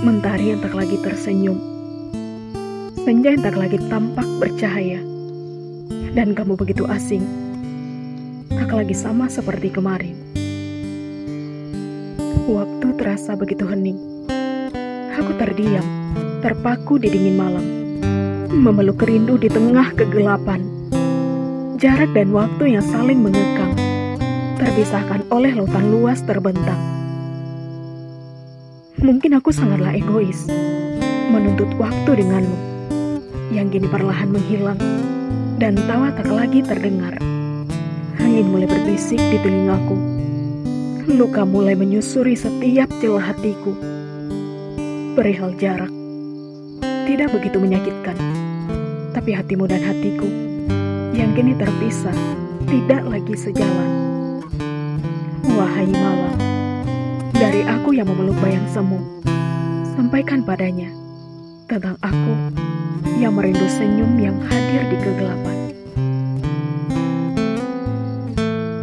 Mentari yang tak lagi tersenyum. Senja yang tak lagi tampak bercahaya. Dan kamu begitu asing. Tak lagi sama seperti kemarin. Waktu terasa begitu hening. Aku terdiam, terpaku di dingin malam. Memeluk rindu di tengah kegelapan. Jarak dan waktu yang saling mengekang. Terpisahkan oleh lautan luas terbentang. Mungkin aku sangatlah egois, menuntut waktu denganmu, yang kini perlahan menghilang, dan tawa tak lagi terdengar. Angin mulai berbisik di telingaku. Luka mulai menyusuri setiap celah hatiku. Perihal jarak, tidak begitu menyakitkan, tapi hatimu dan hatiku yang kini terpisah tidak lagi sejalan. Wahai malam, dari aku yang memeluk bayang semu, sampaikan padanya tentang aku yang merindu senyum yang hadir.